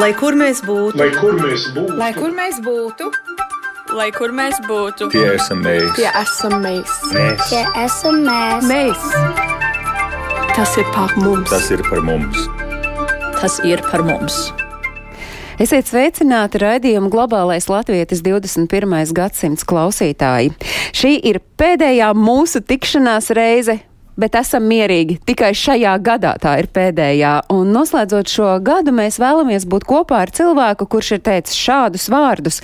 Lai kur mēs būtu, Lai kur mēs būtu, Lai kur mēs būtu, Lai kur mēs būtu, Tie esam mēs. tie esam mēs. mēs. Tie esam mēs. Mēs! Tas ir par mums! Tas ir par mums. tas ir par mums. Esiet sveicināti raidījuma globālais latvietis 21. gadsimts klausītāji. Šī ir pēdējā mūsu tikšanās reize. Bet esam mierīgi. Tikai šajā gadā tā ir pēdējā. Un noslēdzot šo gadu, mēs vēlamies būt kopā ar cilvēku, kurš ir teicis šādus vārdus: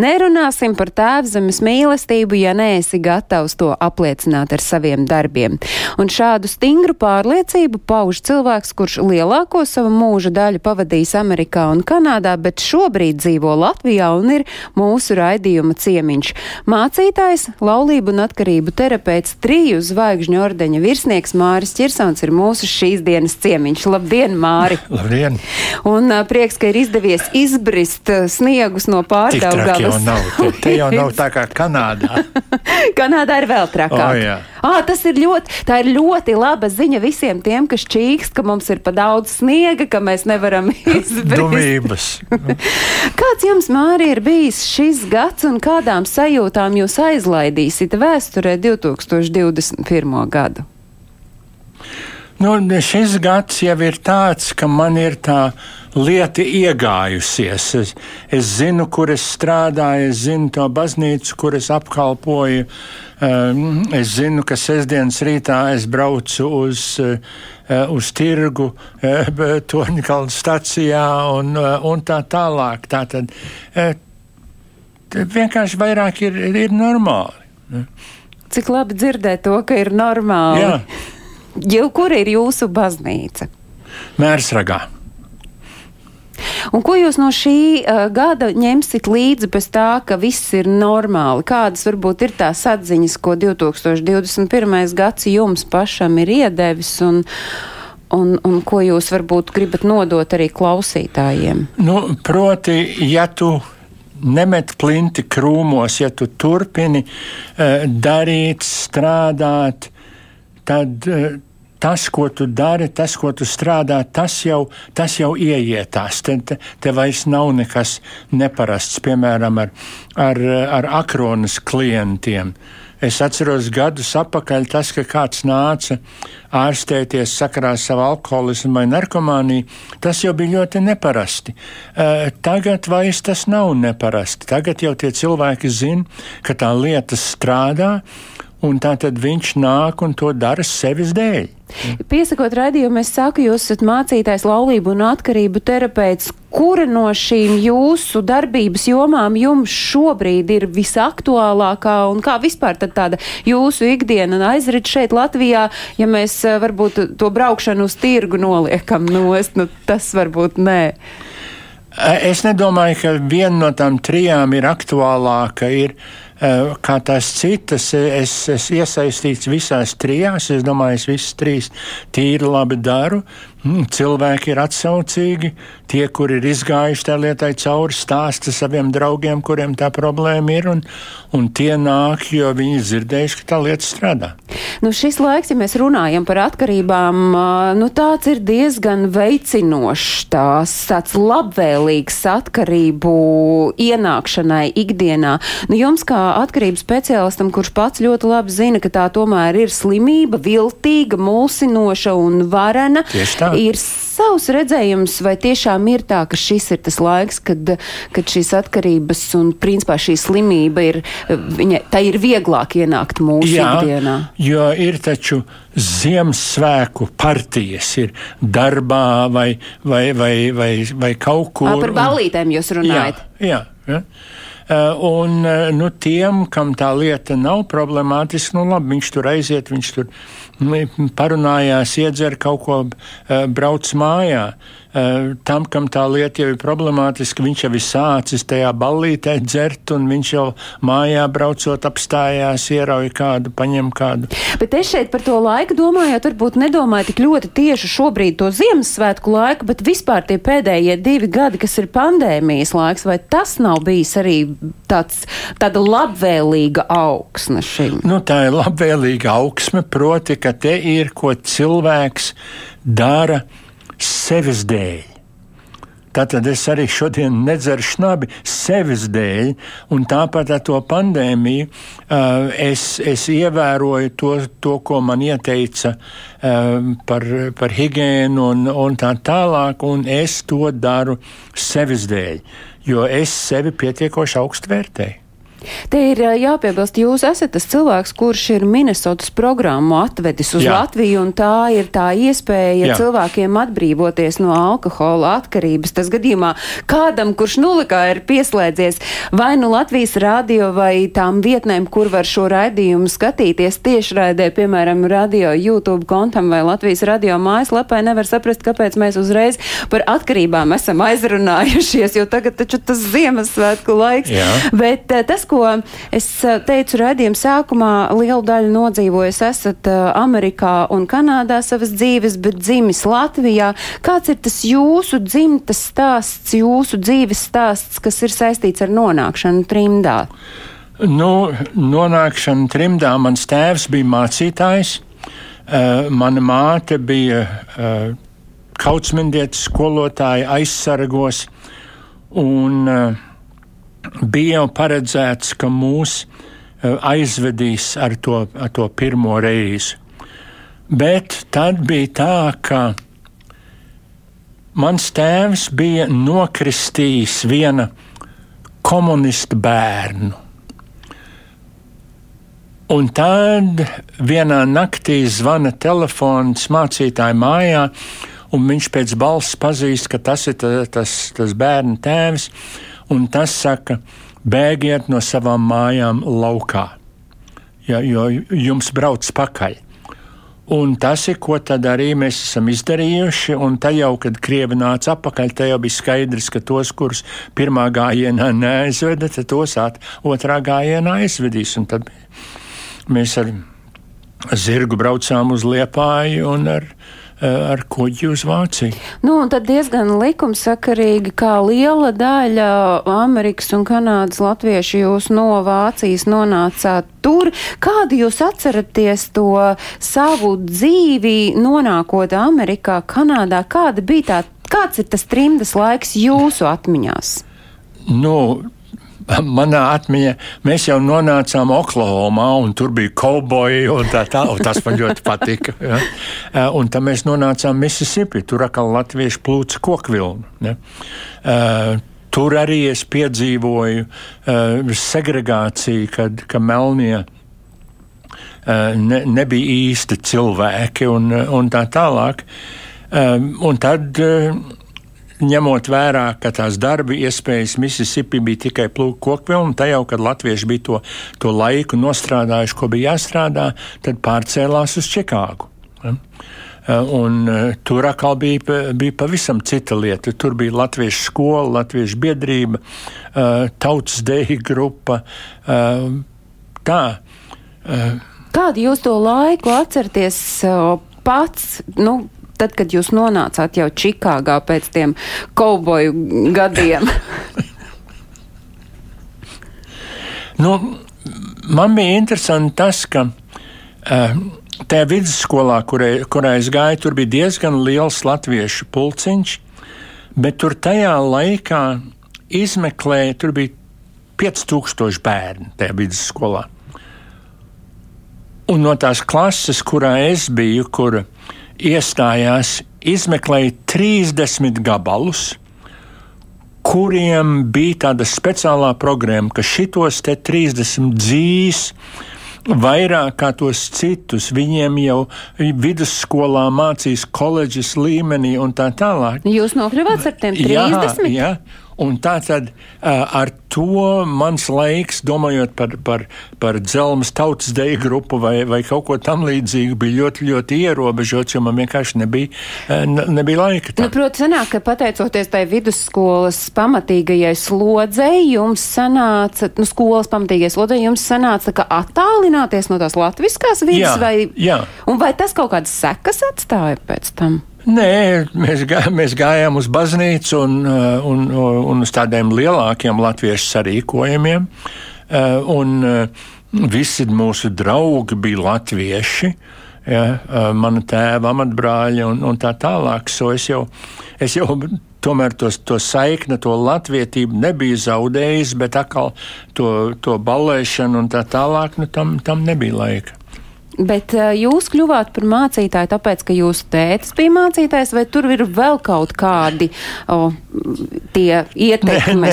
Nerunāsim par tēvzemes mīlestību, ja neesi gatavs to apliecināt ar saviem darbiem. Un šādu stingru pārliecību pauž cilvēks, kurš lielāko savu mūža daļu pavadījis Amerikā un Kanādā, bet šobrīd dzīvo Latvijā un ir mūsu raidījuma ciemiņš. Mācītājs, laulību un atkarību terapeits, triju zvaigžņu ordeņa virsnieks Māris Čirsons ir mūsu šīs dienas ciemiņš. Labdien, Māri! Labdien! Un uh, prieks, ka ir izdevies izbrist sniegus no Tik traki jau pārdaugavas. nav. Te, te jau nav tā kā Kanādā. Kanādā ir vēl trakāk. O, jā. À, tas ir ļoti, tā ir ļoti laba ziņa visiem tiem, kas čīkst, ka mums ir pa daudz sniega, ka mēs nevaram. Dumības. Kāds jums, Mārija, ir bijis šis gads un kādām sajūtām jūs aizlaidīsiet vēsturē 2021. gadu? Nu, šis gads jau ir tāds, ka man ir tā lieta iegājusies. Es, es zinu, kur es strādāju, es zinu to baznīcu, kur es apkalpoju. Um, es zinu, ka sestdienas rītā es braucu uz, uh, uz tirgu, uh, Torņkalnu stacijā un, uh, un tā tālāk. Tā tad vienkārši vairāk ir, ir normāli. Cik labi dzirdēt to, ka ir normāli. Jā, Jau kur ir jūsu baznīca? mērsragā. Un ko jūs no šī uh, gada ņemsit līdzi bez tā, ka viss ir normāli? Kādas varbūt ir tās atziņas, ko 2021. gads jums pašam ir iedevis un, un, un ko jūs varbūt gribat nodot arī klausītājiem? Nu, proti, ja tu nemet plinti krūmos, ja tu turpini uh, darīt, strādāt, tad uh, tas, ko tu dari, tas, ko tu strādā, tas jau, tas jau ieietās. Te, te, te vairs nav nekas neparasts, piemēram, ar, ar, ar akronas klientiem. Es atceros gadus atpakaļ tas, ka kāds nāca ārstēties sakarā ar savu alkoholismu vai narkomāniju. Tas jau bija ļoti neparasti. Tagad vairs tas nav neparasti. Tagad jau tie cilvēki zina, ka tā lieta strādā, un tā tad viņš nāk un to dara sevis dēļ. Piesakot raidījumu, es saku, jūs esat mācītājs laulību un atkarību terapeits. Kura no šīm jūsu darbības jomām jums šobrīd ir visaktuālākā un kā vispār tāda jūsu ikdiena aizrit šeit Latvijā, ja mēs eh, varbūt to braukšanu uz tirgu noliekam nost, nu tas varbūt nē. Es nedomāju, ka viena no tām trijām ir aktuālāka. Ir, kā tās citas, es esmu iesaistīts visās trijās. Es domāju, es visas trīs tīri labi daru. Mm, cilvēki ir atsaucīgi. Tie, kur ir izgājuši tajā lietai cauri, stāsta saviem draugiem, kuriem tā problēma ir. Un, un tie nāk, jo viņi dzirdējuši, ka tā lieta strādā. Nu, šis laiks, ja mēs runājam par atkarībām, nu, tāds ir diezgan veicinošs, tās, tāds labvēlīgs atkarību ienākšanai ikdienā. Nu, jums, kā atkarības speciālistam, kurš pats ļoti labi zina, ka tā tomēr ir slimība, viltīga, mulsinoša un varena, Tieši tā. Ir savs redzējums, vai tiešām ir tā, ka šis ir tas laiks, kad, kad šīs atkarības un, principā, šī slimība ir, viņa, tā ir vieglāk ienākt mūsu ikdienā? jo ir taču Ziemassvētku partijas, ir darbā vai, vai, vai, vai, vai kaut kur. Ā, par ballītēm jūs runājat. Jā, jā. jā. Uh, un uh, nu, tiem, kam tā lieta nav problemātiska, nu labi, viņš tur aiziet, viņš tur mm, parunājās, iedzer kaut ko, uh, brauc mājā. Uh, tam, kam tā lieta jau ir problemātiska, viņš jau ir sācis tajā ballītē dzert, un viņš jau mājā braucot apstājās, ierauj kādu, paņem kādu. Bet es šeit par to laiku domājot, varbūt nedomāju tik ļoti tieši šobrīd to Ziemassvētku laiku, bet vispār tie pēdējie divi gadi, kas ir pandēmijas laiks, vai tas nav bijis arī tāds, tāda labvēlīga augsne šim? Nu, tā ir labvēlīga augsme, proti, ka te ir ko cilvēks dara sevis dēļ. Tātad es arī šodien nedzeru šnabi sevis dēļ, un tāpat ar to pandēmiju uh, es, es ievēroju to, to, ko man ieteica uh, par, par higiēnu un, un tā tālāk, un es to daru sevis dēļ, jo es sevi pietiekoši augstu vērtēju. Te ir jāpiebilst, jūs esat tas cilvēks, kurš ir Minnesotas programmu atvedis uz Jā. Latviju, un tā ir tā iespēja Jā. cilvēkiem atbrīvoties no alkohola atkarības. Tas gadījumā kādam, kurš nulikā ir pieslēdzies vai nu Latvijas radio vai tām vietnēm, kur var šo raidījumu skatīties tiešraidē, piemēram, radio YouTube kontam vai Latvijas radio mājaslapai, nevar saprast, kāpēc mēs uzreiz par atkarībām esam aizrunājušies, jo tagad taču tas Ziemassvētku laiks. Jā. Bet tas, ko es eh, teicu raidījuma sākumā, lielu daļu nodzīvojis esat eh, Amerikā un Kanādā savas dzīves, bet dzimis Latvijā. Kāds ir tas jūsu dzimtas stāsts, jūsu dzīves stāsts, kas ir saistīts ar nonākšanu trimdā? Nu, nonākšana trimdā mans tēvs bija mācītājs, uh, mana māte bija kautsmendietas skolotāja aizsargos, un uh, bija jau paredzēts, ka mūs eh, aizvedīs ar to, ar to pirmo reizi. Bet tad bija tā, ka mans tēvs bija nokristījis viena komunistu bērnu. Un tad vienā naktī zvana telefons mācītāja mājā, un viņš pēc balss pazīst, ka tas ir tas, tas bērnu tēvs un tas saka, bēgiet no savām mājām laukā, ja, jo jums brauc pakaļ. Un tas ir, ko tad arī mēs esam izdarījuši. Un tā jau, kad krievi nāca atpakaļ, tā jau bija skaidrs, ka tos, kurus pirmā gājienā neaizveda, tad tos at, otrā gājienā aizvedīs. Un tad mēs ar zirgu braucām uz Liepāju un ar ar kuģi uz Vāciju. Nu, tad diezgan likumsakarīgi, kā liela daļa Amerikas un Kanādas latviešu jūs no Vācijas nonācāt tur. Kādu jūs atceraties to savu dzīvi, nonākot Amerikā, Kanādā? Kāda bija tā, kāds ir tas trimdas laiks jūsu atmiņās? Nu, manā atmiņā mēs jau nonācām Oklahomā, un tur bija kauboji, un tā tā, un tas man ļoti patika. Ja? Un tad mēs nonācām Mississippi, tur atkal latviešu plūca kokvilnu. Ja? Tur arī es piedzīvoju uh, segregāciju, kad, kad Melnie uh, ne, nebija īsti cilvēki un, un tā tālāk. Um, un tad uh, ņemot vērā, ka tās darba iespējas Mississippi bija tikai plūku kokvilna, tā jau, kad latvieši bija to, to laiku nostrādājuši, ko bija jāstrādā, tad pārcēlās uz Čikāgu. Ja? Uh, un uh, tur atkal bija, bija pavisam cita lieta. Tur bija latviešu skola, latviešu biedrība, uh, tautas deju grupa. Tā. Kādu jūs to laiku atceraties pats? Nu, tad, kad jūs nonācāt jau Čikāgā pēc tiem kauboju gadiem? nu, man bija interesanti tas, ka uh, tajā vidusskolā, kurai, kurā es gāju, tur bija diezgan liels latviešu pulciņš, bet tur tajā laikā izmeklēja, tur bija 5000 bērnu tajā vidusskolā. Un no tās klases, kurā es biju, kur iestājās, izmeklēja 30 gabalus, kuriem bija tāda speciālā programma, ka šitos 30 dzīs vairāk kā tos citus. Viņiem jau vidusskolā mācīs koledžas līmenī un tā tālāk. Jūs nokļuvāt ar tiem 30? Jā, jā. Un tā tad ar to mans laiks, domājot par, par, par dzelzmas tautas deju grupu vai, vai kaut ko tam līdzīgu, bija ļoti, ļoti ierobežots, jo man vienkārši nebija, nebija laika. Tam. Nu, Protams, sanāk, ka pateicoties tai vidusskolas pamatīgajai slodzei, jums sanāca, nu, skolas pamatīgajai slodzei, jums sanāca, ka attālināties no tās latviskās vidas, jā, vai, jā. un vai tas kaut kādas sekas atstāja pēc tam? Nē, mēs, gā, mēs gājām uz baznīcu un, uh, un, un uz tādiem lielākiem latviešu sarīkojumiem. Uh, un uh, visi mūsu draugi bija latvieši. Ja, mana tēva amatbrāļa un, un tā tālāk. So es, jau, es jau tomēr tos, to saikni, to latvietību nebija zaudējis, bet atkal to, to balēšanu un tā tālāk, nu, tam, tam nebija laika. Bet uh, jūs kļuvāt par mācītāju, tāpēc, ka jūsu tētis bija mācītājs, vai tur ir vēl kaut kādi oh, tie ieteikumi?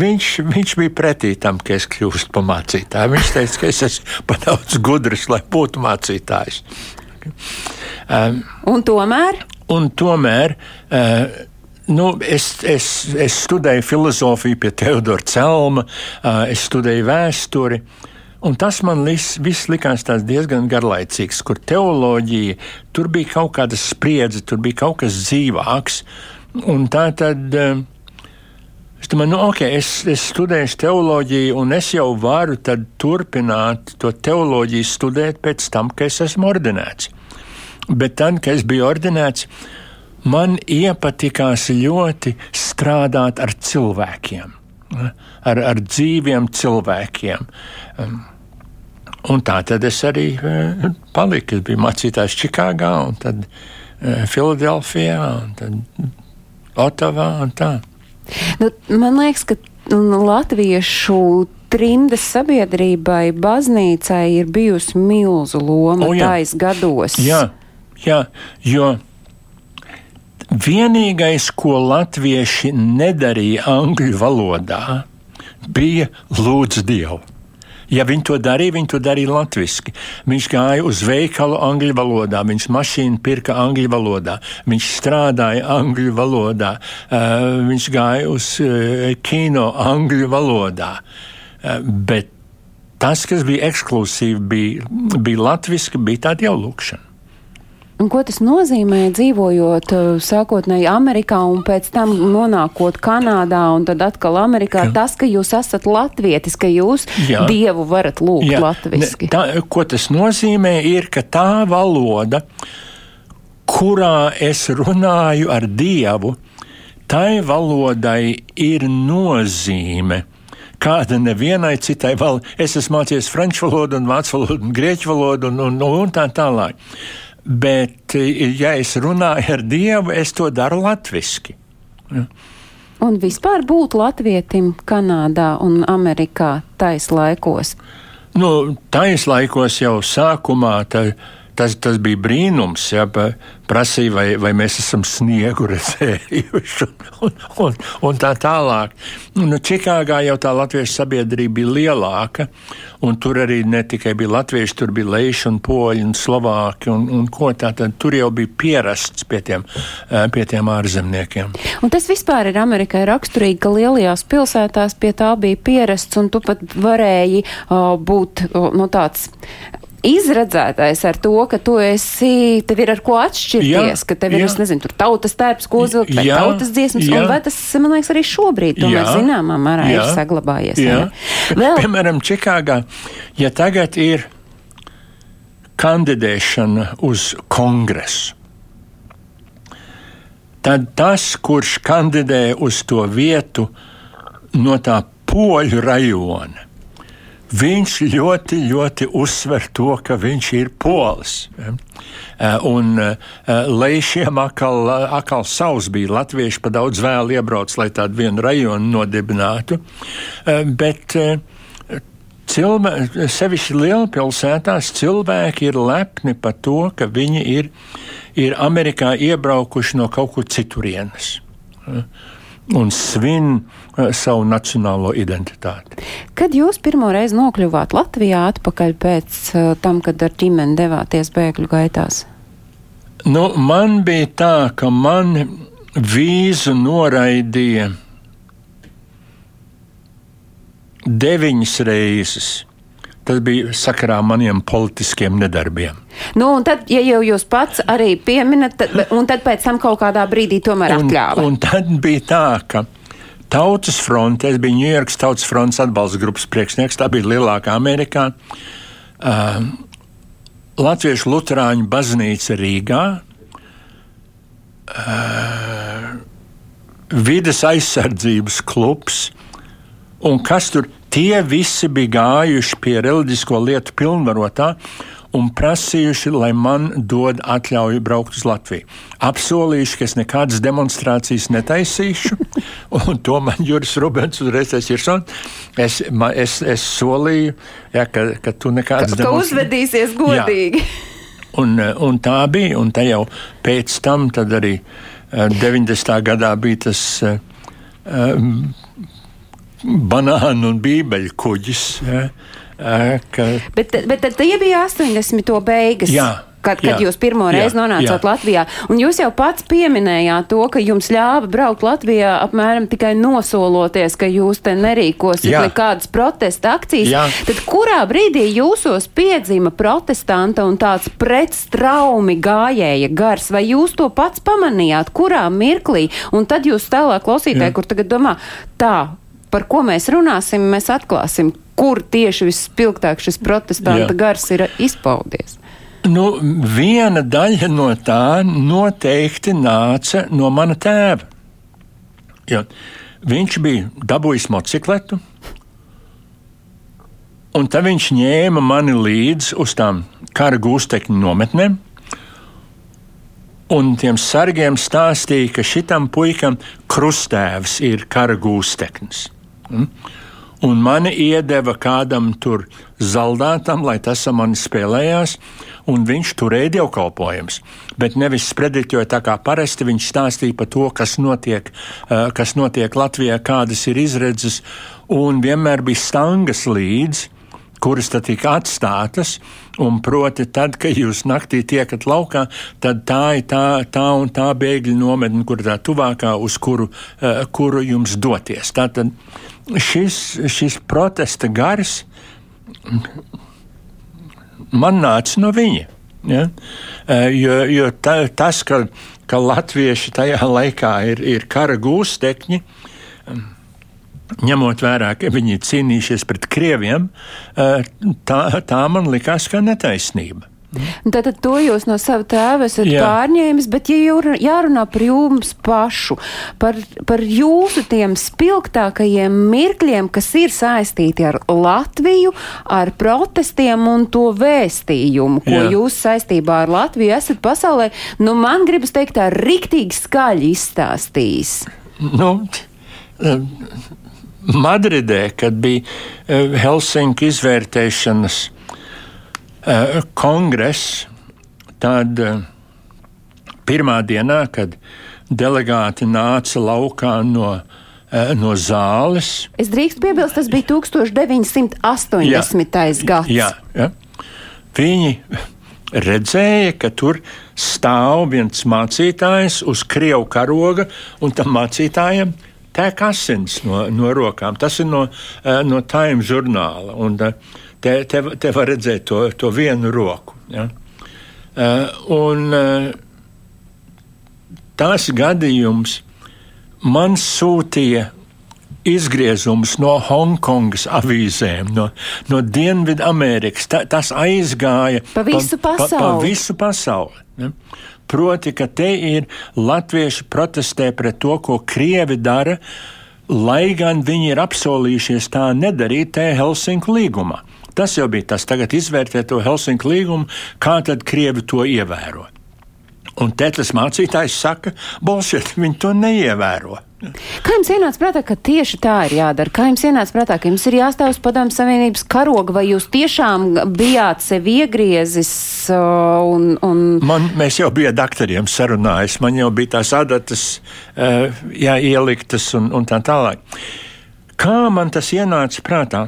Viņš, viņš bija pretī tam, ka es kļūstu par mācītāju. Viņš teica, ka es esmu par daudz gudrs, lai būtu mācītājs. Um, un tomēr? Un tomēr uh, Nu, es, es, es studēju filozofiju pie Teodora Celma, uh, es studēju vēsturi. Un tas man lis, viss likās diezgan garlaicīgs, kur teoloģija, tur bija kaut kāda spriedze, tur bija kaut kas dzīvāks. Un tā tad eh, es domāju, nu, ok, es, es studēju teoloģiju, un es jau varu turpināt to teoloģiju studēt pēc tam, kad es esmu ordinēts. Bet tad, kad es biju ordinēts, man iepatikās ļoti strādāt ar cilvēkiem, ar, ar dzīviem cilvēkiem. Um, Un tā tad es arī uh, paliku. Es biju mācītājs Čikāgā, un tad uh, Filadelfijā, un tad Otavā un tā. Nu, man liekas, ka latviešu trimdas sabiedrībai, baznīcai ir bijusi milzu loma oh, tais gados. Jā, jā, jo vienīgais, ko latvieši nedarīja angļu valodā, bija lūdz Dievu. Ja viņi to darīja, viņi to darīja latviešu. Viņš gāja uz veikalu angļu valodā, viņš mašīnu pirka angļu valodā, viņš strādāja angļu valodā, viņš gāja uz kino angļu valodā. Bet tas, kas bija ekskluzīvi, bija, bija latviešu, bija tāda jau lūkšana. Un ko tas nozīmē dzīvojot uh, sākotnēji Amerikā un pēc tam nonākot Kanādā un tad atkal Amerikā? Jā. Tas, ka jūs esat latvietis, ka jūs Jā. Dievu varat lūgt Jā. latviski. Tā, ko tas nozīmē, ir, ka tā valoda, kurā es runāju ar Dievu, tai valodai ir nozīme kāda nevienai citai valodai. Es esmu mācījies franču valodu, un vācu valodu, un grieķu valodu, un, un, un tā tālāk. Bet, ja es runāju ar Dievu, es to daru latviešu. Ja. Un vispār būt latvietim Kanādā un Amerikā tais laikos? Nu, tais laikos jau sākumā. Tā, tas, tas bija brīnums. Ja, prasīja, vai, vai mēs esam sniegu redzējuši, un, un, un tā tālāk. Nu, Čikāgā jau tā latviešu sabiedrība bija lielāka, un tur arī ne tikai bija latvieši, tur bija leiši un poļi un slovāki, un, un ko tā tad tur jau bija pierasts pie tiem, pie tiem ārzemniekiem. Un tas vispār ir Amerikai raksturīgi, ka lielajās pilsētās pie tā bija pierasts, un tu pat varēji uh, būt uh, no nu, tāds izredzētais ar to, ka tu esi, tev ir ar ko atšķirties, jā, ka tev ir, jā. es nezinu, tur tautas tērps, ko uzvilkt, vai jā, tautas dziesmas, jā. un vai tas, man liekas, arī šobrīd tomēr jā, zināmā mērā jā, ir saglabājies. Jā. Vēl... Piemēram, Čikāgā, ja tagad ir kandidēšana uz kongresu, tad tas, kurš kandidē uz to vietu no tā poļu rajona, viņš ļoti, ļoti uzsver to, ka viņš ir polis. Eh, un uh, lejšiem atkal, atkal savs bija latvieši pa daudz vēl iebrauc, lai tādu vienu rajonu nodibinātu. Uh, bet cilvēki, sevišķi lielpilsētās, cilvēki ir lepni par to, ka viņi ir, ir Amerikā iebraukuši no kaut kur citurienes. Un svin uh, savu nacionālo identitāti. Kad jūs pirmo reizi nokļuvāt Latvijā atpakaļ pēc uh, tam, kad ar ģimeni devāties bēgļu gaitās? Nu, man bija tā, ka man vīzu noraidīja deviņas reizes. Tas bija sakarā maniem politiskiem nedarbiem. Nu, un tad, ja jau jūs pats arī pieminat, tad, un tad pēc tam kaut kādā brīdī tomēr atļāva. Un, un tad bija tā, ka Tautas fronte, es biju Ņujorkas Tautas frontes atbalsta grupas priekšnieks, tā bija lielākā Amerikā. Uh, Latviešu Lutāņu baznīca Rīgā, uh, vides aizsardzības klubs, un kas tur Tie visi bija gājuši pie reliģisko lietu pilnvarotā, un prasījuši, lai man dod atļauju braukt uz Latviju. Apsolījuši, ka es nekādas demonstrācijas netaisīšu, un to man Juris Rubens uzreiz teica, es, man, es, es solīju, ja, ka, ka tu nekādas demonstrācijas. Ka uzvedīsies godīgi. Jā. Un, un tā bija, un tā jau pēc tam arī 90. Eh, gadā bija tas um, banānu un bībeļu kuģis. Ja, ka... Bet, bet tad tie bija 80. beigas. Jā. Kad, kad jā, jūs pirmo reizi nonācāt jā. Latvijā, un jūs jau pats pieminējāt to, ka jums ļāva braukt Latvijā apmēram tikai nosoloties, ka jūs te nerīkosiet nekādas protesta akcijas, jā. tad kurā brīdī jūsos piedzima protestanta un tāds pretstraumi gājēja gars, vai jūs to pats pamanījāt, kurā mirklī, un tad jūs tālāk klausītāji, kur tagad domā, tā, par ko mēs runāsim, mēs atklāsim, kur tieši vispilgtāk šis protestanta Jā. gars ir izpaudies. Nu, viena daļa no tā noteikti nāca no mana tēva. Jo viņš bija dabūjis motocikletu, un tad viņš ņēma mani līdzi uz tām kara gūstekņu nometnēm. Un tiem sargiem stāstīja, ka šitam puikam krustēvs ir kara gūsteknis. Mm? Un mani iedeva kādam tur zaldātam, lai tas ar mani spēlējās, un viņš turēja dievkalpojumus. Bet nevis sprediķoja tā kā parasti viņš stāstīja par to, kas notiek, uh, kas notiek Latvijā, kādas ir izredzes, un vienmēr bija stangas līdzi kuras tad tika atstātas, un proti, tad, kad jūs naktī tiekat laukā, tad tā ir tā, tā un tā bēgļu nometne, kur tā tuvākā, uz kuru, uh, kuru jums doties. Tātad šis, šis protesta gars man nāca no viņa. Ja? Uh, jo jo ta, tas, ka, ka latvieši tajā laikā ir, ir kara gūstekņi, ņemot vērā, ka viņi cīnījušies pret krieviem, eh, tā, tā man likās kā netaisnība. Tātad to jūs no sava tēva esat Jā. pārņēmis, bet ja jārunā par jums pašu, par, par jūsu tiem spilgtākajiem mirkļiem, kas ir saistīti ar Latviju, ar protestiem un to vēstījumu, ko Jā. jūs saistībā ar Latviju esat pasaulē, nu man gribas teikt tā riktīgi skaļi izstāstījis. Nu, Madridē, kad bija eh, Helsinku izvērtēšanas eh, kongress, tad eh, pirmā dienā, kad delegāti nāca laukā no, no zāles. Es drīkstu piebilst, tas bija 1980. Jā, gads. Jā, jā. Viņi redzēja, ka tur stāv viens mācītājs uz krievu karoga, un tam mācītājam ir tek asins no, no rokām. Tas ir no, eh, no Time žurnāla. Un eh, te, te, te var redzēt to, to vienu roku. Ja? Eh, un tās gadījums man sūtīja izgriezums no Hongkongas avīzēm, no, no Dienvidamerikas. Ta, tas aizgāja pa visu pasauli. Pa, pa visu pasauli ja? Proti, ka te ir latvieši protestē pret to, ko krievi dara, lai gan viņi ir apsolījušies tā nedarīt te Helsinku līgumā. Tas jau bija tas, tagad izvērtēt to Helsinku līgumu, kā tad krievi to ievēro. Un te tas mācītājs saka, bolšiet, viņi to neievēro. Kā jums ienāca prātā, ka tieši tā ir jādara? Kā jums ienāca prātā, ka jums ir jāstāv uz padomu savienības karoga, vai jūs tiešām bijāt sev iegriezis un. un... Man, mēs jau bijām doktoriem sarunājis, man jau bija tās adatas uh, jā, ieliktas un, un tā tālāk. Kā man tas ienāca prātā?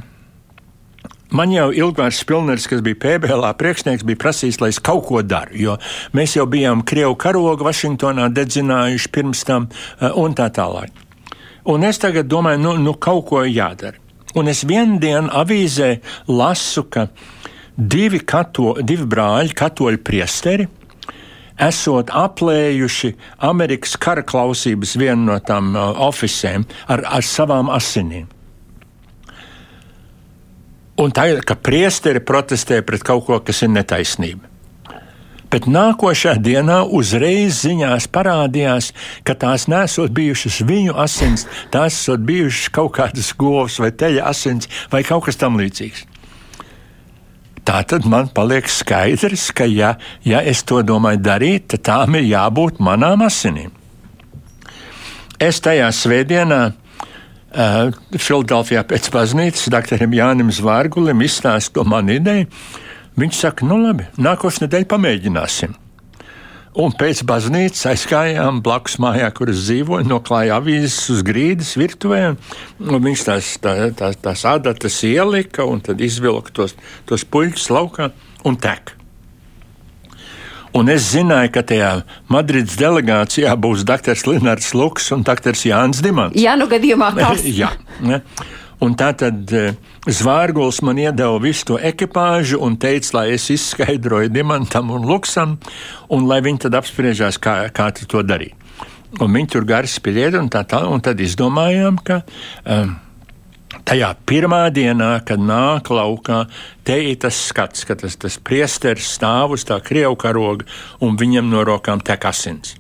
Man jau Ilgārs Pilners, kas bija PBLā priekšnieks, bija prasījis, lai es kaut ko daru, jo mēs jau bijām Krievu karogu Vašingtonā dedzinājuši pirms tam eh, un tā tālāk. Un es tagad domāju, nu, nu kaut ko jādara. Un es vienu dienu avīzē lasu, ka divi, kato, divi brāļi, katoļu priesteri, esot aplējuši Amerikas kara klausības vienu no tām uh, oficēm ar, ar savām asinīm. Un tā ir, ka priesteri protestē pret kaut ko, kas ir netaisnība. Bet nākošā dienā uzreiz ziņās parādījās, ka tās nesot bijušas viņu asins, tās esot bijušas kaut kādas govs vai teļa asins vai kaut kas tam līdzīgs. Tā tad man paliek skaidrs, ka, ja, ja es to domāju darīt, tad tām ir jābūt manām asinīm. Es tajā svētdienā Filadelfijā pēc baznīcas doktoram Jānim Zvārgulim izstāstu to manu ideju. Viņš saka, nu labi, nākošais nedēļa pamēģināsim. Un pēc baznīcas aizgājām blakus mājā, kur es dzīvoju, noklāja avīzes uz grīdas virtuvē. Viņš tās, tā, tā, tās adatas ielika un tad izvilka tos, tos puļus laukā un tek. Un es zināju, ka tajā Madrides delegācijā būs dr. Linārds Luks un dr. Jānis Dimants. Jā, nu gadījumā kas? Jā. Ne? Un tā tad eh, Zvārguls man iedeva visu to ekipāžu un teica, lai es izskaidroju Dimantam un Luksam, un lai viņi tad apspriežās, kā, kā to darīt. Un viņi tur gari spēļiet, un tā tālāk, un tad izdomājām, ka um, tajā pirmā dienā, kad nāk laukā, te ir tas skats, ka tas, tas priesteris stāv uz tā krievu karoga, un viņam no rokām tek asins.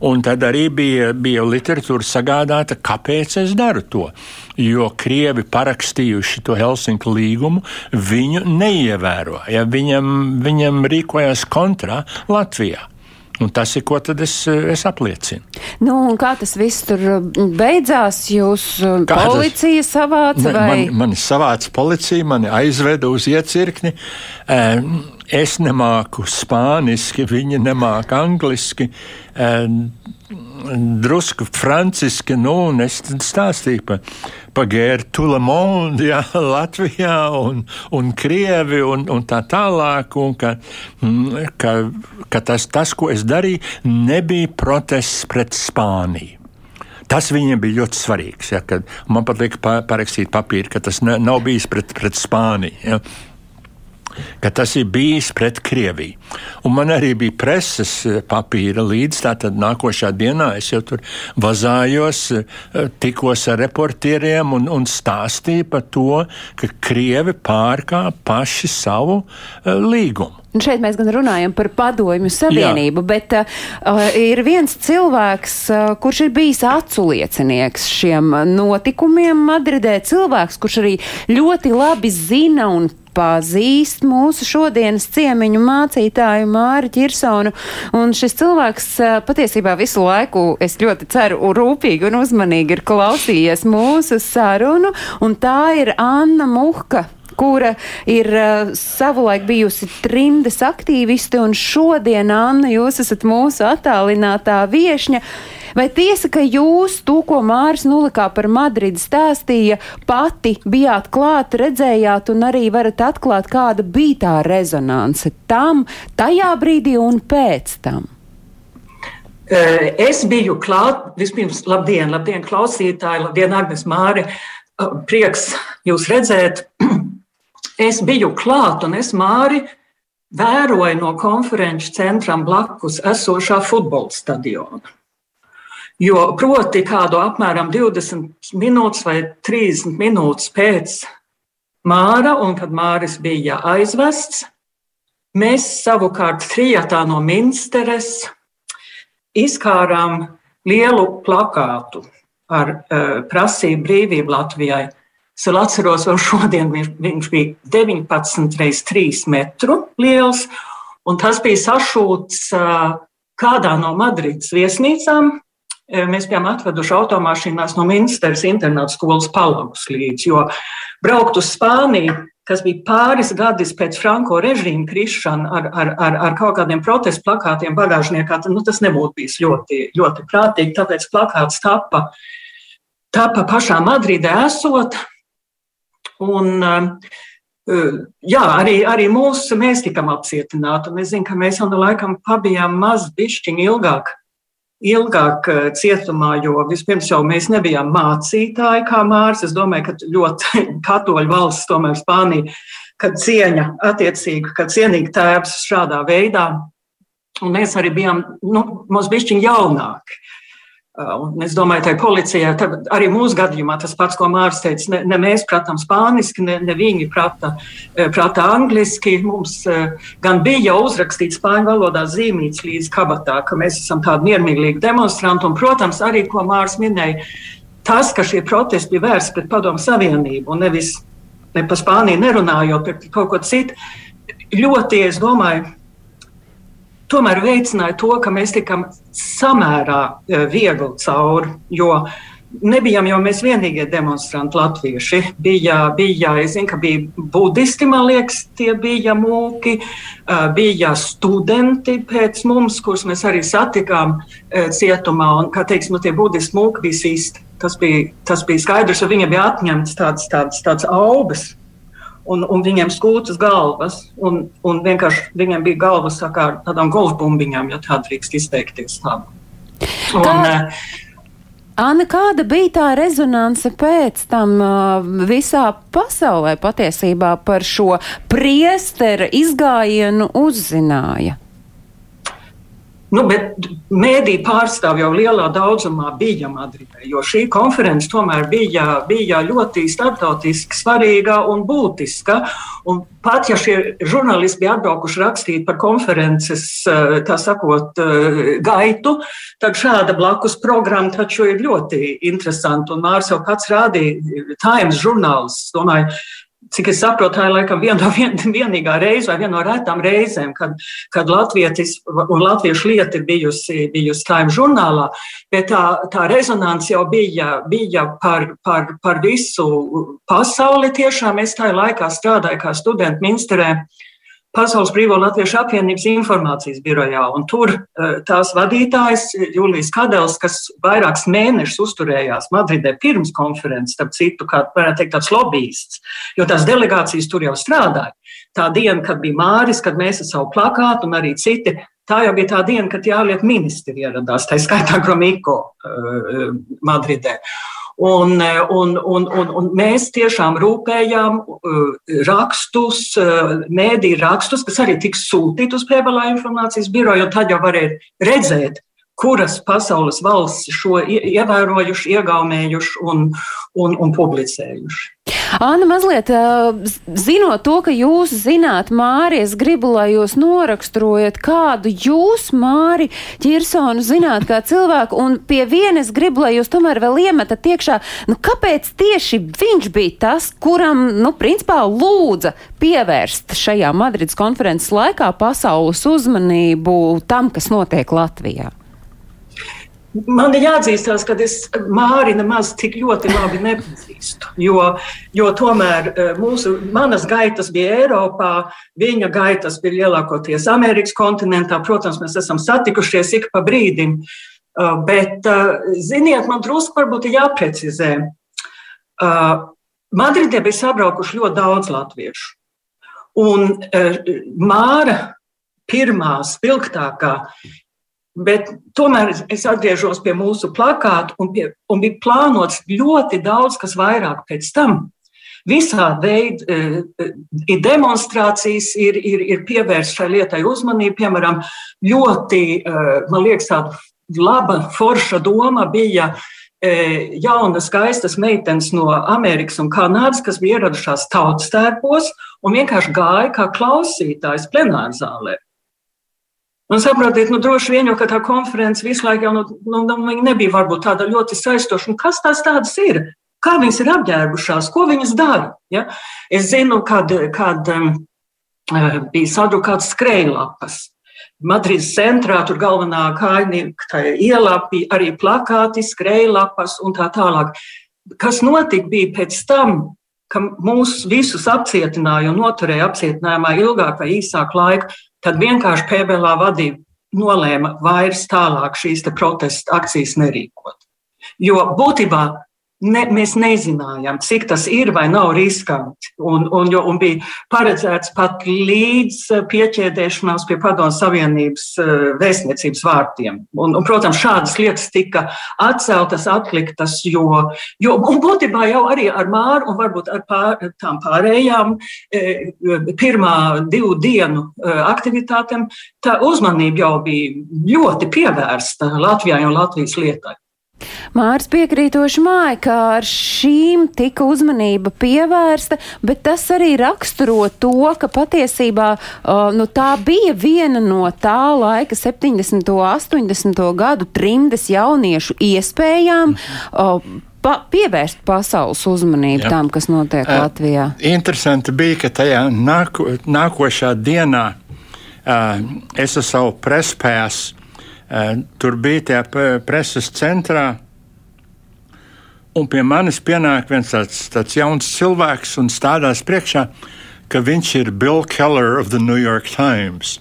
Un tad arī bija, bija literatūra sagādāta, kāpēc es daru to. Jo krievi parakstījuši to Helsinku līgumu, viņu neievēro. Ja viņam, viņam rīkojās kontrā Latvijā. Un tas ir, ko tad es, es apliecinu. Nu, kā tas viss tur beidzās? Jūs kā policija savāca vai? Man, mani savāca policija, mani aizveda uz iecirkni. Es nemāku spāniski, viņi nemāku angliski drusku franciski, nu, un es stāstīju par pa Gēru Tulemondu, jā, Latvijā un, un Krievi un, un tā tālāk, un ka, ka, ka tas, tas, ko es darīju, nebija protests pret Spāniju. Tas viņiem bija ļoti svarīgs. Ja, man pat lika parakstīt papīru, ka tas nav bijis pret, pret Spāniju. Ja ka tas ir bijis pret Krieviju. Un man arī bija preses eh, papīra līdz tātad nākošā dienā. Es jau tur vazājos, eh, tikos ar reportieriem un, un stāstīju par to, ka Krievi pārkāp paši savu uh, līgumu. Un šeit mēs gan runājam par padomju savienību, Jā. bet uh, ir viens cilvēks, uh, kurš ir bijis aculiecinieks šiem notikumiem Madridē. Cilvēks, kurš arī ļoti labi zina un pazīst mūsu šodienas ciemiņu mācītāju Māri Čirsonu. Un šis cilvēks patiesībā visu laiku, es ļoti ceru, rūpīgi un uzmanīgi ir klausījies mūsu sarunu, un tā ir Anna Muhka kura ir uh, savulaik bijusi trimdes aktīviste, un šodien, Anna, jūs esat mūsu attālinātā viešņa. Uh, Vai tiesa, ka jūs to, ko Māris Nulikā par Madridi stāstīja, pati bijāt klāt, redzējāt un arī varat atklāt, kāda bija tā rezonance tam, tajā brīdī un pēc tam? Eh, es biju klāt, vispirms, labdien, labdien, klausītāji, labdien, Agnes Māri. Eh, prieks jūs redzēt. Es biju klāt un es Māri vēroju no konferenču centram blakus esošā futbola stadiona. Jo proti kādu apmēram 20 minūtes vai 30 minūtes pēc Māra, un kad Māris bija aizvests, mēs savukārt trijatā no Minsteres izkārām lielu plakātu ar uh, prasību brīvību Latvijai. Es vēl atceros, vēl šodien viņš, bija 19 reizes 3 metru liels, un tas bija sašūts uh, kādā no Madrides viesnīcām, mēs bijām atveduši automašīnās no Minsteras internāta skolas palagus līdz, jo braukt uz Spāniju, kas bija pāris gadus pēc Franko režīma krišana ar, ar, ar, ar kaut kādiem protestu plakātiem bagāžniekā, tad, nu, tas nebūtu bijis ļoti, ļoti prātīgi, tāpēc plakāts tapa, tapa pašā Madridē esot. Un, eh, jā, arī, arī mūsu, mēs tikam apcietināti, un es zinu, ka mēs jau no laikam pabijām maz bišķiņu ilgāk ilgāk eh, cietumā, jo vispirms jau mēs nebijām mācītāji kā mārs. Es domāju, ka ļoti katoļu valsts, tomēr Spānija, kad cieņa attiecīgi, kad cienīgi tēvs šādā veidā. Un mēs arī bijām, nu, mums bišķiņ jaunāki. Un es domāju, ka policijai arī mūsu gadījumā tas pats, ko Mārcis teica, ne, ne mēs prātām spāniski, ne, ne viņi prāta, eh, prāta angliski. Mums eh, gan bija uzrakstīts spāņu valodā zīmīts līdz kabatā, ka mēs esam tādi miermīlīgi demonstranti. Un, protams, arī, ko Mārcis minēja, tas, ka šie protesti bija vērsti pret Padomu Savienību un nevis ne par Spāniju nerunājot, bet kaut ko citu ļoti, es domāju, tomēr veicināja to, ka mēs tikam samērā eh, viegli cauri. Jo nebijām jau mēs vienīgie demonstranti latvieši. Bija, bija, zinu, bija budisti, man liekas, tie bija mūki, eh, bija studenti pēc mums, kurus mēs arī satikām eh, cietumā. Un, kā teiksim, nu, tie budisti mūki bija īsti. Tas bija, tas bija skaidrs, jo viņiem bija atņemts tāds, tāds, tāds aubas un, un viņiem skūtas galvas. Un, un vienkārši viņiem bija galvas kā ar tādām golfbumbiņām, ja tā drīkst izteikties. Tā. Un, Kā- eh, Anna, kāda bija tā rezonance pēc tam uh, visā pasaulē patiesībā par šo priestera izgājienu uzzināja? Nu, bet mēdī pārstāv jau lielā daudzumā bija Madridē, jo šī konference tomēr bija, bija ļoti starptautiski svarīga un būtiska. Un pat ja šie žurnālisti bija atbraukuši rakstīt par konferences, eh, tā sakot, eh, gaitu, tad šāda blakus programma taču ir ļoti interesanta. Un Mārs jau pats rādīja Times žurnāls. Domāju, Cik es saprotu, tā ir laikam viena no vien, vienīgā reize vai viena no retām reizēm, kad, kad latvietis un latviešu lieta ir bijusi, bijusi Time žurnālā, bet tā, tā rezonance jau bija, bija par, par, par visu pasauli. Tiešām es tajā laikā strādāju kā studenta ministrē. Pasaules Brīvo Latviešu apvienības informācijas birojā. Tur eh, tās vadītājs Julijas Kadels, kas vairākus mēnešus uzturējās Madridē pirms konferences, starp citu, kā varētu teikt, tāds lobbyists, jo tās delegācijas tur jau strādāja. Tā diena, kad bija Māris, kad mēs ar savu plakātu un arī citi, tā jau bija tā diena, kad jāliet ministri ieradās, tā skaitā Gromiko uh, Madridē. Un, eh, un, un, un, un mēs tiešām rūpējām uh, rakstus, uh, mēdī rakstus, kas arī tiks sūtīti uz PBLA informācijas biroju, un tad jau varēja redzēt, kuras pasaules valsts šo ie- ievērojuši, iegaumējuši un, un, un publicējuši. Anna, mazliet zinot to, ka jūs zināt Māri, es gribu, lai jūs noraksturojat, kādu jūs, Māri, Ķirsonu, zināt kā cilvēku, un pie vienas gribu, lai jūs tomēr vēl iemetat iekšā, nu kāpēc tieši viņš bija tas, kuram, nu, principā lūdza pievērst šajā Madrids konferences laikā pasaules uzmanību tam, kas notiek Latvijā? Man ir jāatzīstās, ka es Māri nemaz tik ļoti labi nepazīstu. Jo, jo tomēr eh, mūsu, manas gaitas bija Eiropā, viņa gaitas bija lielākoties Amerikas kontinentā. Protams, mēs esam satikušies ik pa brīdim. Eh, Bet, eh, ziniet, man drusku varbūt ir jāprecizē. Madridē bija sabraukuši ļoti daudz latviešu. Un Māra pirmā spilgtākā Bet tomēr es atgriežos pie mūsu plakāta, un, pie, un bija plānots ļoti daudz kas vairāk pēc tam. Visādi veidi e, ir demonstrācijas, ir, ir, ir pievērsta šai lietai uzmanību. Piemēram, ļoti, e, man liekas, tāda laba, forša doma bija jaunas, skaistas meitenes no Amerikas un Kanādas, kas bija ieradušās tautas tērpos un vienkārši gāja kā klausītājs plenārzālē. Un saprotiet, nu, droši vien jau tā konference visu laiku jau nu, nu, nu, nebija varbūt tāda ļoti saistoša. Un kas tās tādas ir? Kā viņas ir apģērbušās, ko viņas dara? Ja? Es zinu, kad, kad um, bija sadrukāts skrejlapas. Madrides centrā tur galvenā kaimiņa ielā bija arī plakāti, skrejlapas un tā tālāk. Kas notika bija pēc tam, ka mūs visus apcietināja un noturēja apcietinājumā ilgāk vai īsāk laiku, tad vienkārši PBLā vadība nolēma vairs tālāk šīs protesta akcijas nerīkot. Jo būtībā ne, mēs nezinājām, cik tas ir vai nav riskanti. Un, un, un bija paredzēts pat līdz pieķēdēšanās pie Padomu Savienības vēstniecības vārtiem. Un, un, protams, šādas lietas tika atceltas, atliktas, jo, jo būtībā jau arī ar Māru un varbūt ar pār, tām pārējām pirmā divu dienu aktivitātēm, tā uzmanība jau bija ļoti pievērsta Latvijai un Latvijas lietai. Mārs piekrītoši māja, ka ar šīm tika uzmanība pievērsta, bet tas arī raksturo to, ka patiesībā uh, nu, tā bija viena no tā laika 70. un 80. gadu trimdes jauniešu iespējām uh, pa pievērst pasaules uzmanību Jā. tam, kas notiek Eh, Latvijā? Interesanti bija, ka tajā nāko, nākošā dienā uh, prespēsu uh, tur biju tajā preses centrā. Un pie manis pienāk viens tāds, tāds jauns cilvēks un stādās priekšā, ka viņš ir Bill Keller of the New York Times.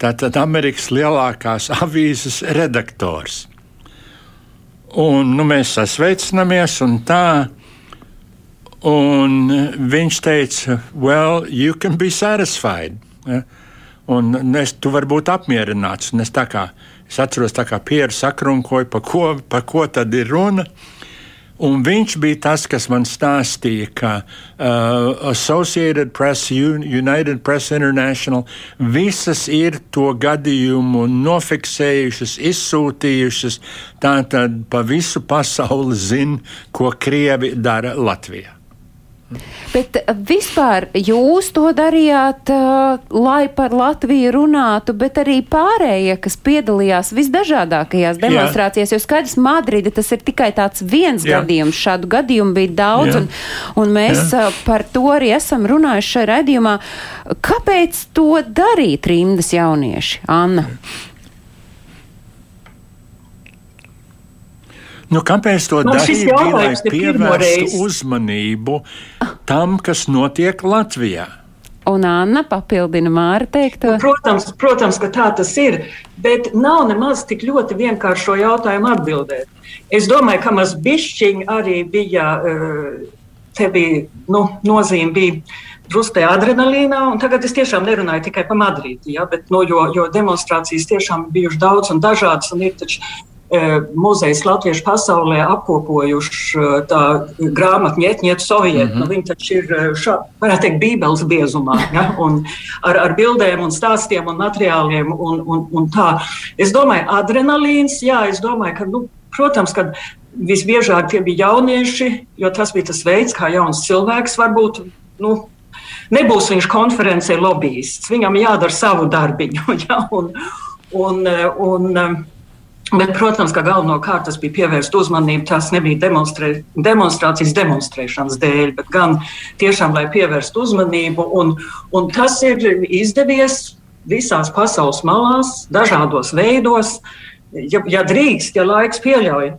Tātad Amerikas lielākās avīzes redaktors. Un nu, mēs sasveicinamies un tā. Un viņš teica, well, you can be satisfied. Ja? Un es, tu vari būt apmierināts. Un es, tā kā, es atceros, kā pieru sakrunkoju, pa ko, pa ko tad ir runa. Un viņš bija tas, kas man stāstīja, ka uh, Associated Press, Un United Press International, visas ir to gadījumu nofiksējušas, izsūtījušas. Tātad pa visu pasauli zina, ko Krievi dara Latvijā. Bet eh, vispār jūs to darījāt, uh, lai par Latviju runātu, bet arī pārējie, kas piedalījās visdažādākajās Jā. demonstrācijās, jo skaidrs, Madride tas ir tikai tāds viens Jā. gadījums, šādu gadījumu bija daudz, Jā. un, un mēs uh, par to arī esam runājuši šajā redzījumā. Kāpēc to darīt rindas jaunieši, Anna? Nu, kāpēc to Nu, darīt? Bija, lai pievērstu uzmanību tam, kas notiek Latvijā. Un Anna papildina Māra teikto. Protams, protams, ka tā tas ir, bet nav nemaz tik ļoti vienkārši šo jautājumu atbildēt. Es domāju, ka maz bišķiņi arī bija, eh, te bija, nu, nozīme bija drusku adrenalīnā, un tagad es tiešām nerunāju tikai par Madrīti, ja, bet, nu, jo, jo demonstrācijas tiešām bijušas daudz un dažādas, un ir taču muzejs Latviešu pasaulē apkopojuši eh, tā grāmatu Ņetņietu Sovietu. Mm -hmm. nu, viņi taču ir, eh, šā, varētu teikt, bībeles biezumā, ja, un ar, ar bildēm un stāstiem un materiāliem un, un, un tā. Es domāju, adrenalīns, jā, es domāju, ka, nu, protams, ka visbiežāk tie bija jaunieši, jo tas bija tas veids, kā jauns cilvēks varbūt, nu, nebūs viņš konferencē lobbyists. Viņam jādara savu darbiņu. Ja? Un, un, un, bet, protams, ka galvenokārt tas bija pievērst uzmanību. Tas nebija demonstrē, demonstrācijas demonstrēšanas dēļ, bet gan tiešām, lai pievērstu uzmanību. Un, un tas ir izdevies visās pasaules malās, dažādos veidos. Ja, ja drīkst, ja laiks pieļauj,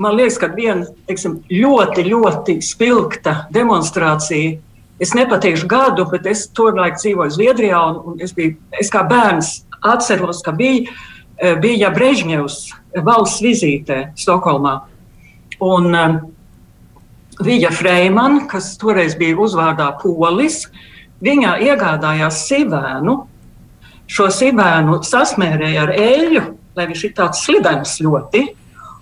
man liekas, ka viena teiksim, ļoti, ļoti spilgta demonstrācija Es nepateikšu gadu, bet es toreiz dzīvoju Zviedrijā, un, un es, biju, es kā bērns atceros, ka bija, bija Brežņevs valsts vizītē Stokholmā. Un um, Vija Freimana, kas toreiz bija uzvārdā Polis, viņa iegādājās sivēnu. Šo sivēnu sasmērēja ar eļļu, lai viņš ir tāds slidens ļoti.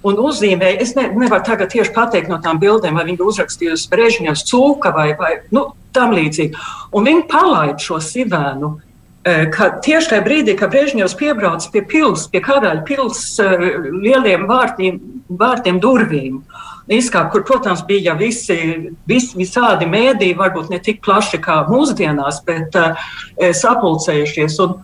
Un uzzīmēja, es ne, nevaru tagad tieši pateikt no tām bildēm, vai viņa uzrakstījusi Brežņevs cūka vai, vai nu, tam līdzīgi. Un viņi palaida šo sivēnu. Ka tieši tajā brīdī, kad Brežņevs piebrauc pie pilsētas, pie karaļa pilsētas lieliem vārtiem, vārtiem durvīm, izkāp, kur, protams, bija visi, visi visādi mēdī, varbūt ne tik plaši kā mūsdienās, bet uh, sapulcējušies. Un,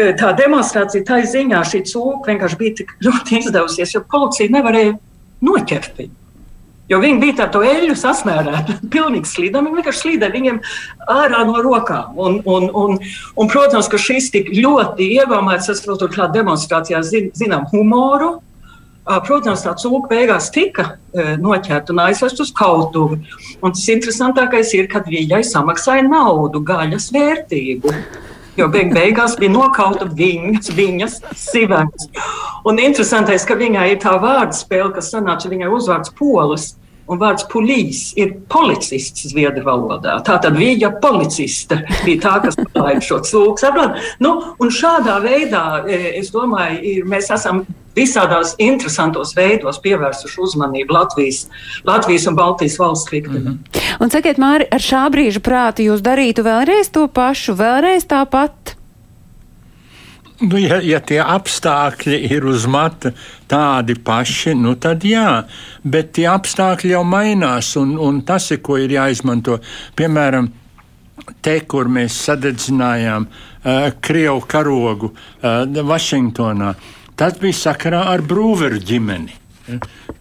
eh, Tā demonstrācija, tā ziņā, šī cūka vienkārši bija tik ļoti izdevusies, jo policija nevarēja noķert viņu. Jo viņi bija tādu eļļu sasmērēti, pilnīgi slīdami. Viņi vienkārši slīdēja viņiem ārā no rokām. Un, un, un, un, protams, ka šis tik ļoti iegaumēts, es vēl tur kā demonstrācijā zin, zinām humoru. Protams, tā cūka beigās tika noķerta un aizvest uz kautuvi. Un tas interesantākais ir, kad viņai samaksāja naudu, gaļas vērtību. Jo beig beigās bija nokauta viņas, viņas sivens. Un interesantais, ka viņai ir tā vārdu spēle, kas sanāca viņai uzvārds polis. Un vārds polīs ir policists zviedru valodā. Tā tad viņa policiste bija tā, kas palaida šo cūku. Nu, un šādā veidā, e, es domāju, ir, mēs esam visādās interesantos veidos pievērsuši uzmanību Latvijas, Latvijas un Baltijas valsts liktenam. Mm -hmm. Un sakiet, Māri, ar šā brīža prātu jūs darītu vēlreiz to pašu, vēlreiz tāpat? Nu, ja, ja tie apstākļi ir uz mata tādi paši, nu tad jā, bet tie apstākļi jau mainās, un, un tas ir, ko ir jāizmanto. Piemēram, te, kur mēs sadedzinājām uh, Krievu karogu uh, Vašingtonā, tas bija sakarā ar Brūveru ģimeni.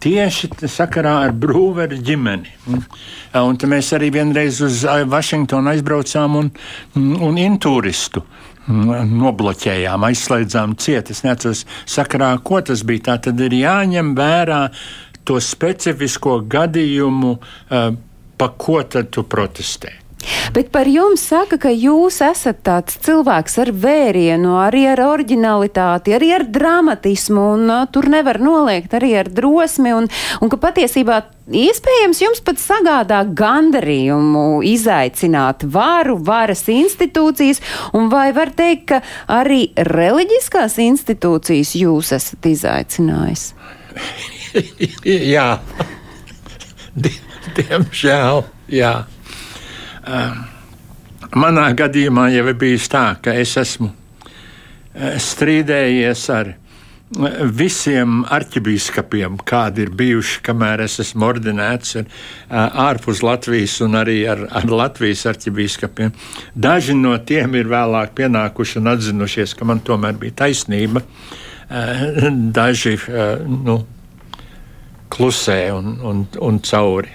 Tieši sakarā ar Brūveru ģimeni. Un tad mēs arī vienreiz uz Vašingtonu aizbraucām un, un intūristu nobloķējām, aizslēdzām ciet. Es neatceros sakarā, ko tas bija. Tā tad ir jāņem vērā to specifisko gadījumu, pa ko tad tu protestē. Bet par jums saka, ka jūs esat tāds cilvēks ar vērienu, arī ar originalitāti, arī ar dramatismu, un uh, tur nevar noliegt arī ar drosmi, un, un ka patiesībā iespējams jums pat sagādā gandarījumu izaicināt varu, varas institūcijas, un vai var teikt, ka arī reliģiskās institūcijas jūs esat izaicinājis? jā, diemžēl, jā. Manā gadījumā jau ir bijis tā, ka es esmu strīdējies ar uh, visiem arhibīskapiem, kādi ir bijuši, kamēr es esmu ordinēts ar, ārpus Latvijas un arī ar, ar Latvijas arhibīskapiem. Daži no tiem ir vēlāk pienākuši un atzinušies, ka man tomēr bija taisnība. Daži nu, klusē un, un, un cauri.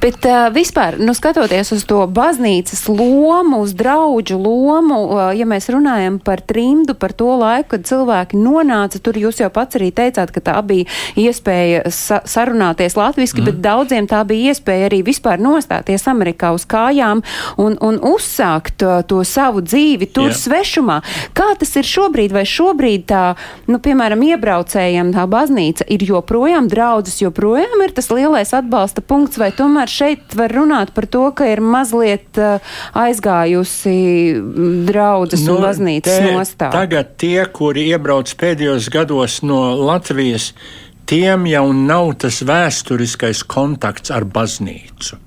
Bet uh, vispār, nu, skatoties uz to baznīcas lomu, uz draugu lomu, uh, ja mēs runājam par trimdu, par to laiku, kad cilvēki nonāca tur, jūs jau pats arī teicāt, ka tā bija iespēja sa sarunāties latviski, mm. bet daudziem tā bija iespēja arī vispār nostāties Amerikā uz kājām un, un uzsākt uh, to savu dzīvi tur yeah. svešumā. Kā tas ir šobrīd, vai šobrīd tā, nu, piemēram, iebraucējiem tā baznīca ir joprojām draudzes, joprojām ir tas lielais atbalsta punkts, vai tomēr šeit var runāt par to, ka ir mazliet uh, aizgājusi draudzes nu, un baznīcas nostāja. Tagad tie, kuri iebrauc pēdējos gados no Latvijas, tiem jau nav tas vēsturiskais kontakts ar baznīcu.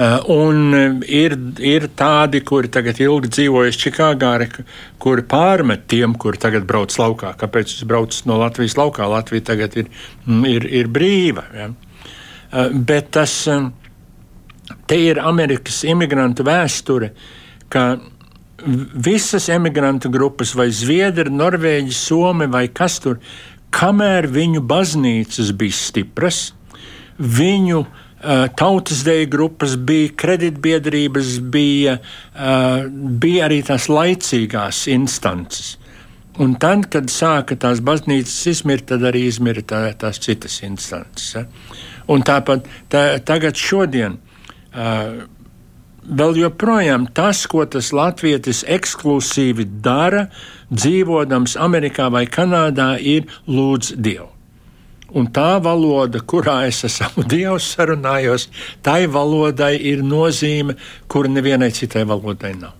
Uh, un ir, ir tādi, kuri tagad ilgi dzīvojuši Čikāgā, kuri pārmet tiem, kuri tagad brauc laukā. Kāpēc jūs braucat no Latvijas laukā? Latvija tagad ir, ir, ir brīva. Ja? Eh, bet tas eh, ir Amerikas imigrantu vēsture, ka visas emigrantu grupas, vai zviedri, norvēģi, somi vai kas tur, kamēr viņu baznīcas bija stipras, viņu uh, tautas deju grupas bija, kreditbiedrības bija, uh, bija arī tās laicīgās instances. Un tad, kad sāka tās baznīcas izmirt, tad arī izmirta tā, tās citas instances. Ja? Un tāpat tā, tagad, šodien, uh, vēl joprojām tas, ko tas latvietis ekskluzīvi dara, dzīvodams Amerikā vai Kanādā, ir lūdz Dievu. Un tā valoda, kurā es ar savu dievu sarunājos, tai valodai ir nozīme, kur nevienai citai valodai nav.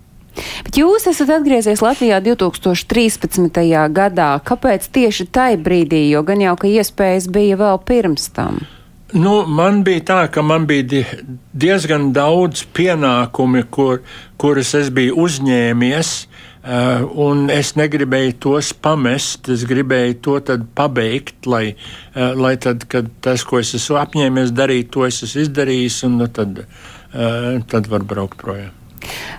Bet jūs esat atgriezies Latvijā 2013. gadā. Kāpēc tieši tajā brīdī, jo gan jau ka iespējas bija vēl pirms tam? Nu, man bija tā, ka man bija diezgan daudz pienākumu, kur, kurus es biju uzņēmies, uh, un es negribēju tos pamest. Es gribēju to pabeigt, lai, uh, lai tad, kad tas, ko es esmu apņēmies darīt, to es esmu izdarījis, un nu, tad, uh, tad var braukt projām.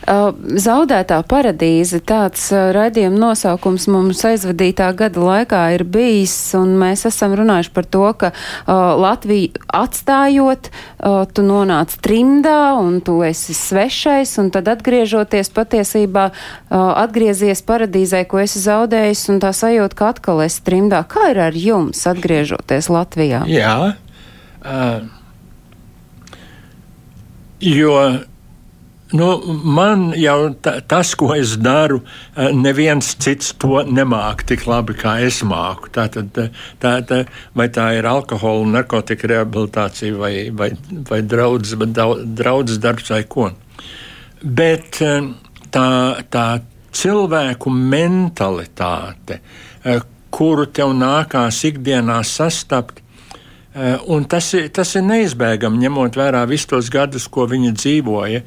Uh, zaudētā paradīze tāds uh, raidījuma nosaukums mums aizvadītā gada laikā ir bijis, un mēs esam runājuši par to, ka uh, Latviju atstājot, tu nonāc trimdā, un tu esi svešais, un tad atgriežoties patiesībā atgriezies paradīzē, ko esi zaudējis, un tā sajūta, ka atkal esi trimdā. Kā ir ar jums atgriežoties Latvijā? Jā. Uh, jo Nu, man jau ta, tas, ko es daru, eh, neviens cits to nemāca tik labi, kā es māku. Tā, tad, eh, tā, tā, vai tā ir alkohola, narkotika rehabilitācija vai, vai, vai draudzes, draudzes darbs vai ko. Bet eh, tā, tā cilvēku mentalitāte, kuru tev nākās ikdienā sastapt, un tas tas ir neizbēgami, ņemot vērā visus tos gadus, ko viņi dzīvoja.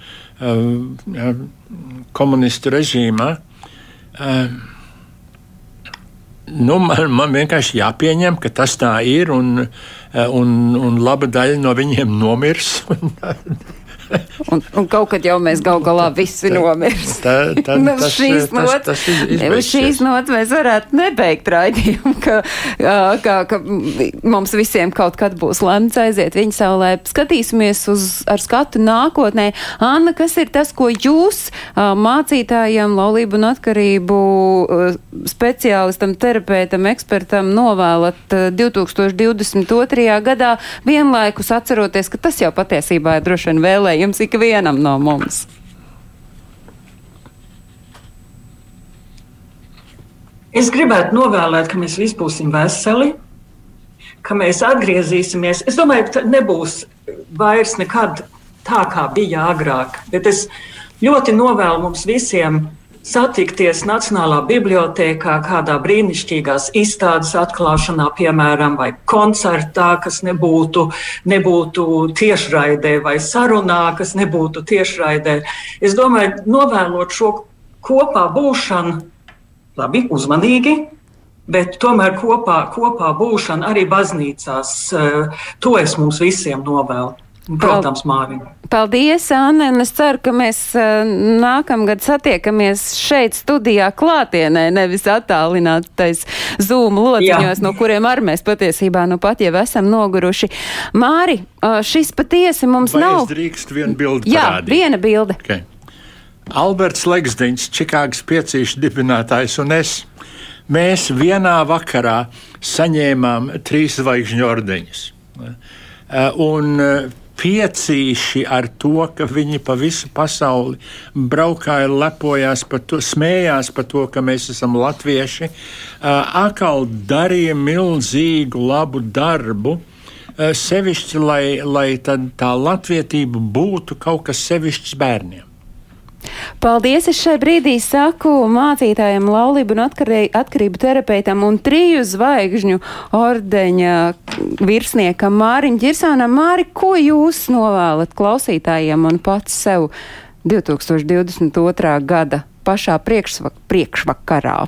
Eh, komunistu režīmā. Eh, nu, man, man vienkārši jāpieņem, ka tas tā ir, un, eh, un, un laba daļa no viņiem nomirs. Un, un kaut kad jau mēs gal galā visi nomirst. Tā, tā, Nu, šīs tas, nots- tas iz- Uz izbeigsies. šīs nots mēs varētu nebeigt raidījumu, ka, ka, ka mums visiem kaut kad būs lemts aiziet viņa saulē. Skatīsimies uz, ar skatu nākotnē. Anna, kas ir tas, ko jūs mācītājiem, laulību un atkarību speciālistam, terapeitam, ekspertam novēlat ā, 2022. gadā, vienlaikus atceroties, ka tas jau patiesībā ir droši vien vēlējums ikvienam no mums? Es gribētu novēlēt, ka mēs visi būsim veseli, ka mēs atgriezīsimies. Es domāju, ka nebūs vairs nekad tā, kā bija agrāk. Bet es ļoti novēlu mums visiem satikties Nacionālā bibliotekā, kādā brīnišķīgās izstādes atklāšanā, piemēram, vai koncertā, kas nebūtu, nebūtu tiešraidē, vai sarunā, kas nebūtu tiešraidē. Es domāju, novēlot šo kopā būšanu labi, uzmanīgi, bet tomēr kopā, kopā būšana arī baznīcās. eh, To es mums visiem novēlu. Protams, Mārtiņ. Paldies, Anna, un es ceru, ka mēs uh, nākamgad satiekamies šeit studijā klātienē, nevis attālinātais Zoom lociņos, no kuriem arī mēs patiesībā nu pat jau esam noguruši. Māri, uh, šis patiesi mums Vai nav. drīkst vienu bildi Jā, parādīt? viena bilde. Okay. Alberts Legsdiņš, Čikāgas piecīšu dibinātājs un es. Mēs vienā vakarā saņēmām trīs zvaigžņu ordeņus. Eh, Un eh, piecīši ar to, ka viņi pa visu pasauli braukāja, lepojās par to, smējās par to, ka mēs esam latvieši, atkal darīja milzīgu labu darbu. Sevišķi, lai, lai tā latvietība būtu kaut kas sevišķs bērniem. Paldies! Es šai brīdī saku mācītājiem, laulību un atkarī, atkarību terapeitam un triju zvaigžņu ordeņa virsniekam Māriņu Ģirsānam. Māri, ko jūs novēlat klausītājiem un pats sev 2022. gada pašā priekšvak priekšvakarā?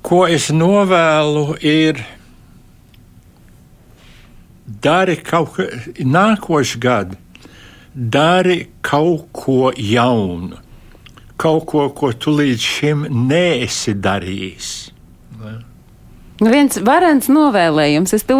Ko es novēlu, ir dari kaut ko nākošu gadu, dari kaut ko jaunu, kaut ko, ko tu līdz šim neesi darījis. Nu, viens varants novēlējums. Es to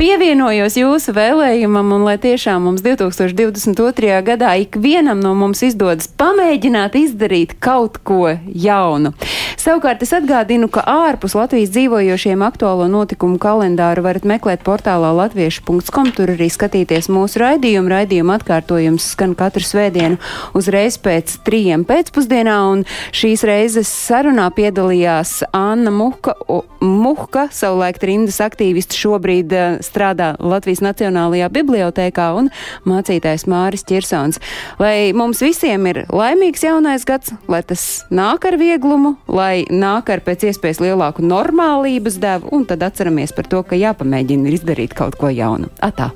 pievienojos jūsu vēlējumam, un lai tiešām mums 2022. gadā ikvienam no mums izdodas pamēģināt izdarīt kaut ko jaunu. Savukārt es atgādinu, ka ārpus Latvijas dzīvojošiem aktuālo notikumu kalendāru varat meklēt portālā latviešu.com. Tur arī skatīties mūsu raidījumu. Raidījuma atkārtojums skan katru svētdienu uzreiz pēc trījiem pēcpusdienā, un šīs reizes sarunā piedalījās Anna Muhka, Muhka savulaik trimdas aktīvisti šobrīd eh, strādā Latvijas Nacionālajā bibliotēkā un mācītājs Māris Čirsons. Lai mums visiem ir laimīgs jaunais gads, lai tas nāk ar vieglumu, lai nāk ar pēc iespējas lielāku normālības devu, un tad atceramies par to, ka jāpamēģina izdarīt kaut ko jaunu. Atā!